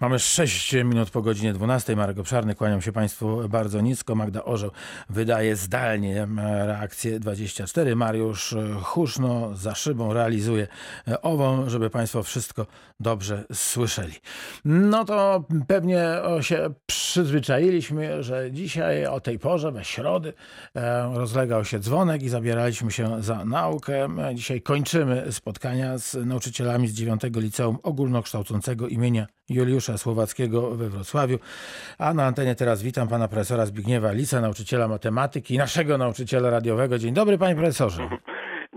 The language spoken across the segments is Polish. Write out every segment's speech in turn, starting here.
Mamy 6 minut po godzinie 12. Marek Obszarny, kłaniam się Państwu bardzo nisko. Magda Orzeł wydaje zdalnie reakcję 24. Mariusz Huszno za szybą realizuje ową, żeby Państwo wszystko dobrze słyszeli. No to pewnie się przyzwyczailiśmy, że dzisiaj o tej porze, we środy, rozlegał się dzwonek i zabieraliśmy się za naukę. Dzisiaj kończymy spotkania z nauczycielami z 9 Liceum Ogólnokształcącego imienia Juliusza Słowackiego we Wrocławiu. A na antenie teraz witam pana profesora Zbigniewa Lisa, nauczyciela matematyki, naszego nauczyciela radiowego. Dzień dobry, panie profesorze.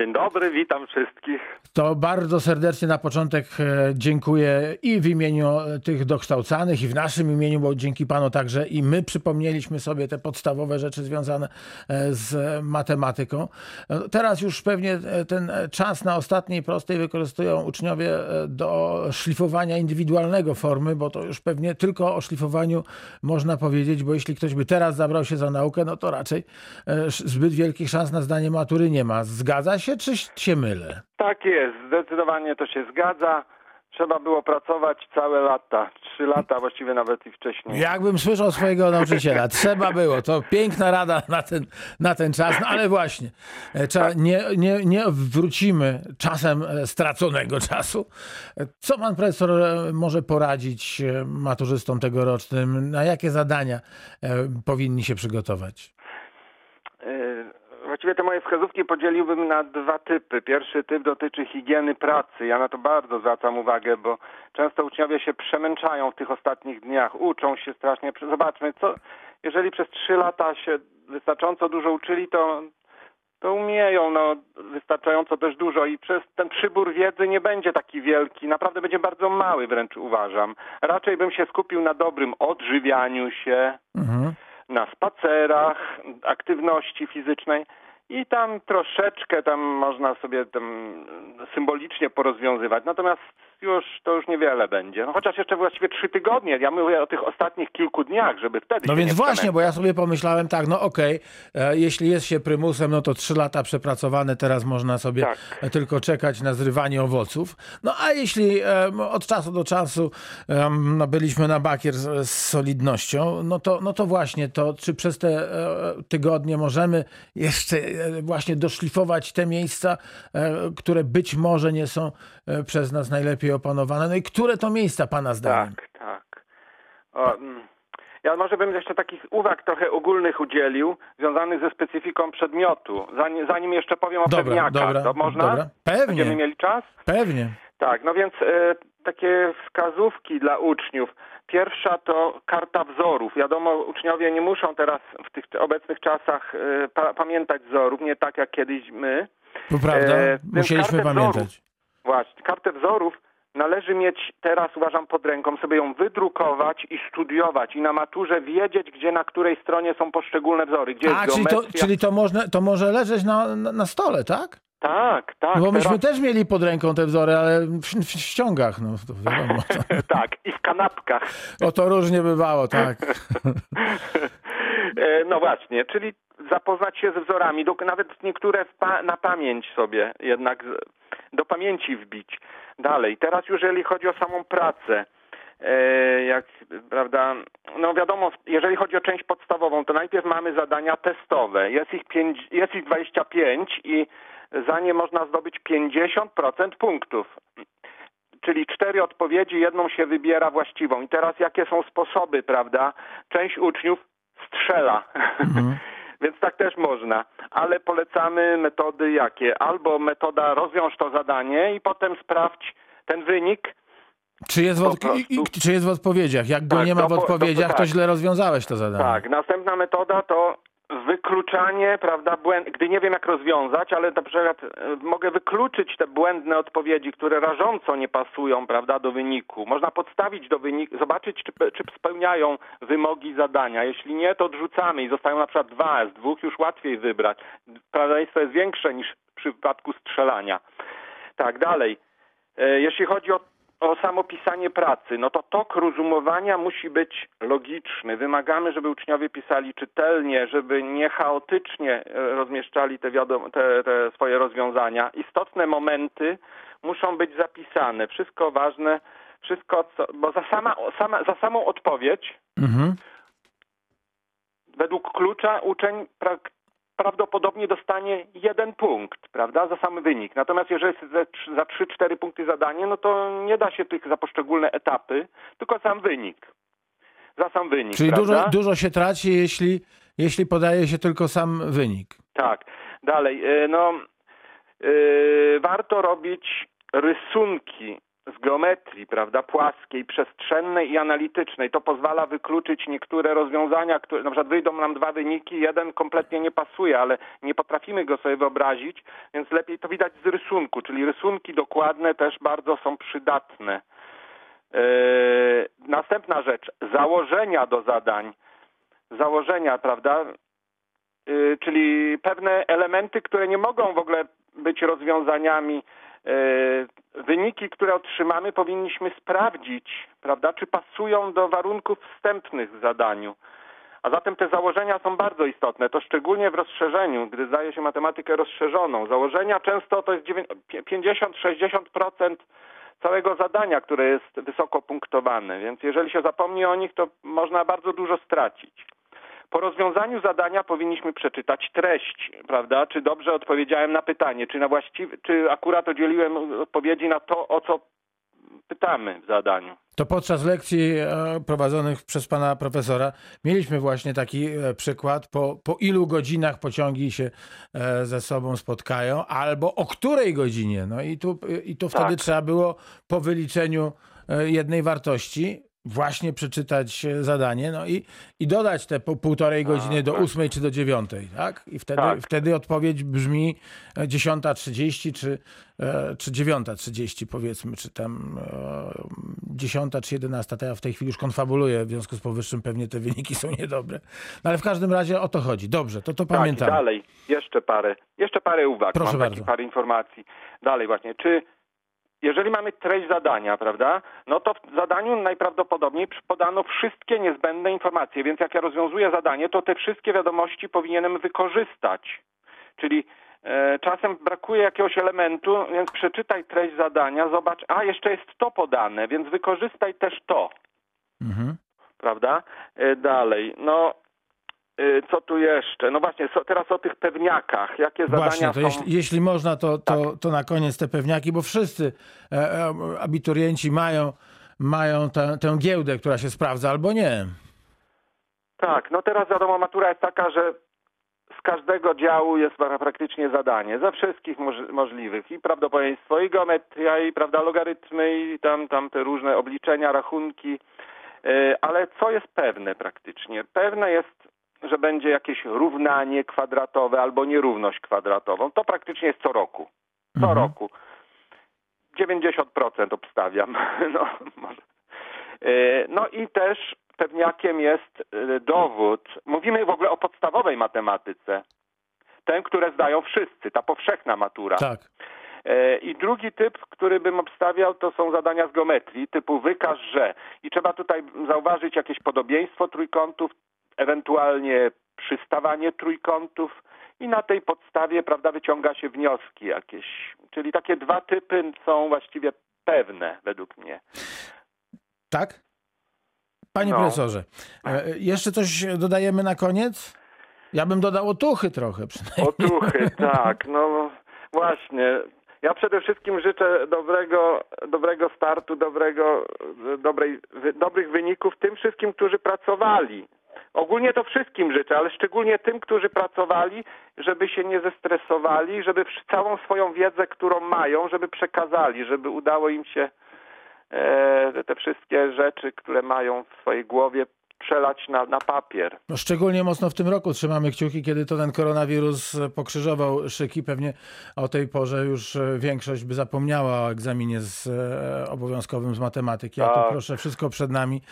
Dzień dobry, witam wszystkich. To bardzo serdecznie na początek e, dziękuję i w imieniu tych dokształcanych, i w naszym imieniu, bo dzięki panu także i my przypomnieliśmy sobie te podstawowe rzeczy związane e, z matematyką. E, teraz już pewnie ten czas na ostatniej prostej wykorzystują uczniowie do szlifowania indywidualnego formy, bo to już pewnie tylko o szlifowaniu można powiedzieć, bo jeśli ktoś by teraz zabrał się za naukę, no to raczej zbyt wielkich szans na zdanie matury nie ma. Zgadza się, czy się mylę? Tak jest, zdecydowanie to się zgadza. Trzeba było pracować całe lata, trzy lata, właściwie nawet i wcześniej. Jakbym słyszał swojego nauczyciela, trzeba było. To piękna rada na ten, na ten czas, no ale właśnie, e, trzeba, nie, nie, nie wrócimy czasem e, straconego czasu. E, co pan profesor może poradzić maturzystom tegorocznym? Na jakie zadania powinni się przygotować? Właściwie te moje wskazówki podzieliłbym na dwa typy. Pierwszy typ dotyczy higieny pracy. Ja na to bardzo zwracam uwagę, bo często uczniowie się przemęczają w tych ostatnich dniach, uczą się strasznie. Zobaczmy, co, jeżeli przez trzy lata się wystarczająco dużo uczyli, to, to umieją no, wystarczająco też dużo i przez ten przybór wiedzy nie będzie taki wielki, naprawdę będzie bardzo mały wręcz uważam. Raczej bym się skupił na dobrym odżywianiu się, mhm. na spacerach, aktywności fizycznej i tam troszeczkę tam można sobie tam symbolicznie porozwiązywać. Natomiast już to już niewiele będzie. No chociaż jeszcze właściwie trzy tygodnie. Ja mówię o tych ostatnich kilku dniach, żeby wtedy. No więc właśnie, bo ja sobie pomyślałem tak, no okej, okay, e, jeśli jest się prymusem, no to trzy lata przepracowane, teraz można sobie tak. tylko czekać na zrywanie owoców. No a jeśli od czasu do czasu no, byliśmy na bakier z, z solidnością, no to, no to właśnie to, czy przez te e, tygodnie możemy jeszcze e, właśnie doszlifować te miejsca, które być może nie są przez nas najlepiej opanowane. No i które to miejsca Pana zdaniem? Tak, tak. O, mm, ja może bym jeszcze takich uwag trochę ogólnych udzielił, związanych ze specyfiką przedmiotu. Zanim, zanim jeszcze powiem o dobra, pewniakach, dobra, to można? Dobra. Pewnie. Będziemy mieli czas? Pewnie. Tak, no więc e, takie wskazówki dla uczniów. Pierwsza to karta wzorów. Wiadomo, uczniowie nie muszą teraz w tych obecnych czasach e, pa pamiętać wzorów, nie tak jak kiedyś my. To prawda, e, musieliśmy pamiętać. Wzorów, właśnie, kartę wzorów należy mieć teraz, uważam, pod ręką, sobie ją wydrukować i studiować i na maturze wiedzieć, gdzie na której stronie są poszczególne wzory. Gdzie A, czyli to, czyli to, można, to może leżeć na, na, na stole, tak? Tak, tak. No bo myśmy teraz... też mieli pod ręką te wzory, ale w, w ściągach, no to wiadomo. tak, i w kanapkach. O to różnie bywało, tak. E, no właśnie, czyli zapoznać się z wzorami, nawet niektóre pa na pamięć sobie jednak do pamięci wbić. Dalej, teraz jeżeli chodzi o samą pracę, e, jak, prawda, no wiadomo, jeżeli chodzi o część podstawową, to najpierw mamy zadania testowe. Jest ich, pięć, jest ich 25 i za nie można zdobyć 50% punktów. Czyli cztery odpowiedzi, jedną się wybiera właściwą. I teraz jakie są sposoby, prawda? Część uczniów strzela. Mhm. Więc tak też można, ale polecamy metody jakie? Albo metoda rozwiąż to zadanie i potem sprawdź ten wynik. Czy jest, w, od... czy jest w odpowiedziach? Jak go tak, nie ma w odpowiedziach, to, to, to, źle rozwiązałeś to zadanie. Tak, następna metoda to wykluczanie, prawda, błęd, gdy nie wiem jak rozwiązać, ale na przykład e, mogę wykluczyć te błędne odpowiedzi, które rażąco nie pasują, prawda, do wyniku. Można podstawić do wyniku, zobaczyć, czy, czy spełniają wymogi zadania. Jeśli nie, to odrzucamy i zostają na przykład dwa, z dwóch już łatwiej wybrać. Prawdopodobieństwo jest większe niż w przypadku strzelania. Tak, dalej. E, jeśli chodzi o o samo pisanie pracy, no to tok rozumowania musi być logiczny. Wymagamy, żeby uczniowie pisali czytelnie, żeby nie chaotycznie e, rozmieszczali te, wiadom- te, te swoje rozwiązania. Istotne momenty muszą być zapisane. Wszystko ważne wszystko, co, bo za, sama, sama, za samą odpowiedź Mhm. według klucza uczeń pra, prawdopodobnie dostanie jeden punkt, prawda, za sam wynik. Natomiast jeżeli jest za, trzy- za 3-4 punkty zadanie, no to nie da się tych za poszczególne etapy, tylko sam wynik. Za sam wynik, Czyli prawda? dużo, dużo się traci, jeśli, jeśli podaje się tylko sam wynik. Tak. Dalej, y, no y, warto robić rysunki z geometrii, prawda, płaskiej, przestrzennej i analitycznej. To pozwala wykluczyć niektóre rozwiązania, które na przykład wyjdą nam dwa wyniki, jeden kompletnie nie pasuje, ale nie potrafimy go sobie wyobrazić, więc lepiej to widać z rysunku, czyli rysunki dokładne też bardzo są przydatne. Yy, następna rzecz, założenia do zadań. Założenia, prawda? Y, czyli pewne elementy, które nie mogą w ogóle być rozwiązaniami. Y, Wyniki, które otrzymamy, powinniśmy sprawdzić, prawda, czy pasują do warunków wstępnych w zadaniu. A zatem te założenia są bardzo istotne. To szczególnie w rozszerzeniu, gdy zdaje się matematykę rozszerzoną. Założenia często to jest dziewię- pie- 50-60% całego zadania, które jest wysoko punktowane. Więc jeżeli się zapomni o nich, to można bardzo dużo stracić. Po rozwiązaniu zadania powinniśmy przeczytać treść, prawda? Czy dobrze odpowiedziałem na pytanie, czy na właściwy, czy akurat udzieliłem odpowiedzi na to, o co pytamy w zadaniu. To podczas lekcji e, prowadzonych przez pana profesora mieliśmy właśnie taki e, przykład, po, po ilu godzinach pociągi się e, ze sobą spotkają, albo o której godzinie. No i tu, i tu wtedy Tak. trzeba było po wyliczeniu jednej wartości właśnie przeczytać e, zadanie, no i, i dodać te po półtorej godziny do tak. ósmej czy do dziewiątej, tak? I wtedy, Tak. wtedy odpowiedź brzmi e, 10.30 czy, e, czy 9.30 powiedzmy, czy tam e, 10 czy 11. To ja w tej chwili już konfabuluję, w związku z powyższym pewnie te wyniki są niedobre. No ale w każdym razie o to chodzi. Dobrze, to to Tak, pamiętam. dalej, jeszcze parę, jeszcze parę uwag, Proszę mam bardzo. parę informacji. Dalej właśnie, czy jeżeli mamy treść zadania, prawda, no to w zadaniu najprawdopodobniej podano wszystkie niezbędne informacje, więc jak ja rozwiązuję zadanie, to te wszystkie wiadomości powinienem wykorzystać. Czyli e, czasem brakuje jakiegoś elementu, więc przeczytaj treść zadania, zobacz, a jeszcze jest to podane, więc wykorzystaj też to Mhm. prawda? E, Dalej, no co tu jeszcze? No właśnie, so, teraz o tych pewniakach. Jakie zadania Właśnie, to są? jeśli, jeśli można, to, to, to na koniec te pewniaki, bo wszyscy e, e, abiturienci mają, mają tę, tę giełdę, która się sprawdza, albo nie. Tak, no teraz wiadomo, matura jest taka, że z każdego działu jest pra- praktycznie zadanie, ze wszystkich moż- możliwych. I prawdopodobieństwo, i geometria, i prawda, logarytmy, i tam, tam te różne obliczenia, rachunki. E, Ale co jest pewne praktycznie? Pewne jest, że będzie jakieś równanie kwadratowe albo nierówność kwadratową. To praktycznie jest co roku. Co Mhm. roku. 90% obstawiam. No, może. E, no i też pewniakiem jest e, dowód. Mówimy w ogóle o podstawowej matematyce. Ten, które zdają wszyscy, ta powszechna matura. Tak. E, I drugi typ, który bym obstawiał, to są zadania z geometrii, typu wykaż, że. I trzeba tutaj zauważyć jakieś podobieństwo trójkątów, ewentualnie przystawanie trójkątów i na tej podstawie, prawda, wyciąga się wnioski jakieś. Czyli takie dwa typy są właściwie pewne według mnie. Tak? Panie No. profesorze, e, jeszcze coś dodajemy na koniec? Ja bym dodał otuchy trochę przynajmniej. Otuchy, tak, no właśnie. Ja przede wszystkim życzę dobrego, dobrego startu, dobrego, dobrej, dobrych wyników tym wszystkim, którzy pracowali. Ogólnie to wszystkim życzę, ale szczególnie tym, którzy pracowali, żeby się nie zestresowali, żeby całą swoją wiedzę, którą mają, żeby przekazali, żeby udało im się e, te wszystkie rzeczy, które mają w swojej głowie, przelać na, na papier. No, szczególnie mocno w tym roku trzymamy kciuki, kiedy to ten koronawirus pokrzyżował szyki. Pewnie o tej porze już e, większość by zapomniała o egzaminie z, e, obowiązkowym z matematyki. A tu Tak. proszę, wszystko przed nami.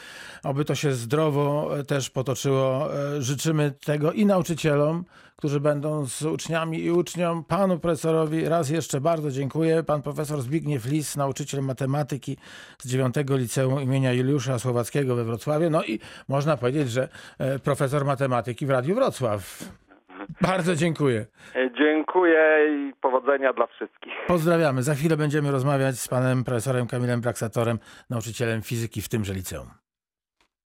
Oby to się zdrowo e, też potoczyło. E, Życzymy tego i nauczycielom, którzy będą z uczniami i uczniom. Panu profesorowi raz jeszcze bardzo dziękuję. Pan profesor Zbigniew Lis, nauczyciel matematyki z 9 Liceum imienia Juliusza Słowackiego we Wrocławiu. No i można powiedzieć, że e, profesor matematyki w Radiu Wrocław. Bardzo dziękuję. E, Dziękuję i powodzenia dla wszystkich. Pozdrawiamy. Za chwilę będziemy rozmawiać z panem profesorem Kamilem Braksatorem, nauczycielem fizyki w tymże liceum.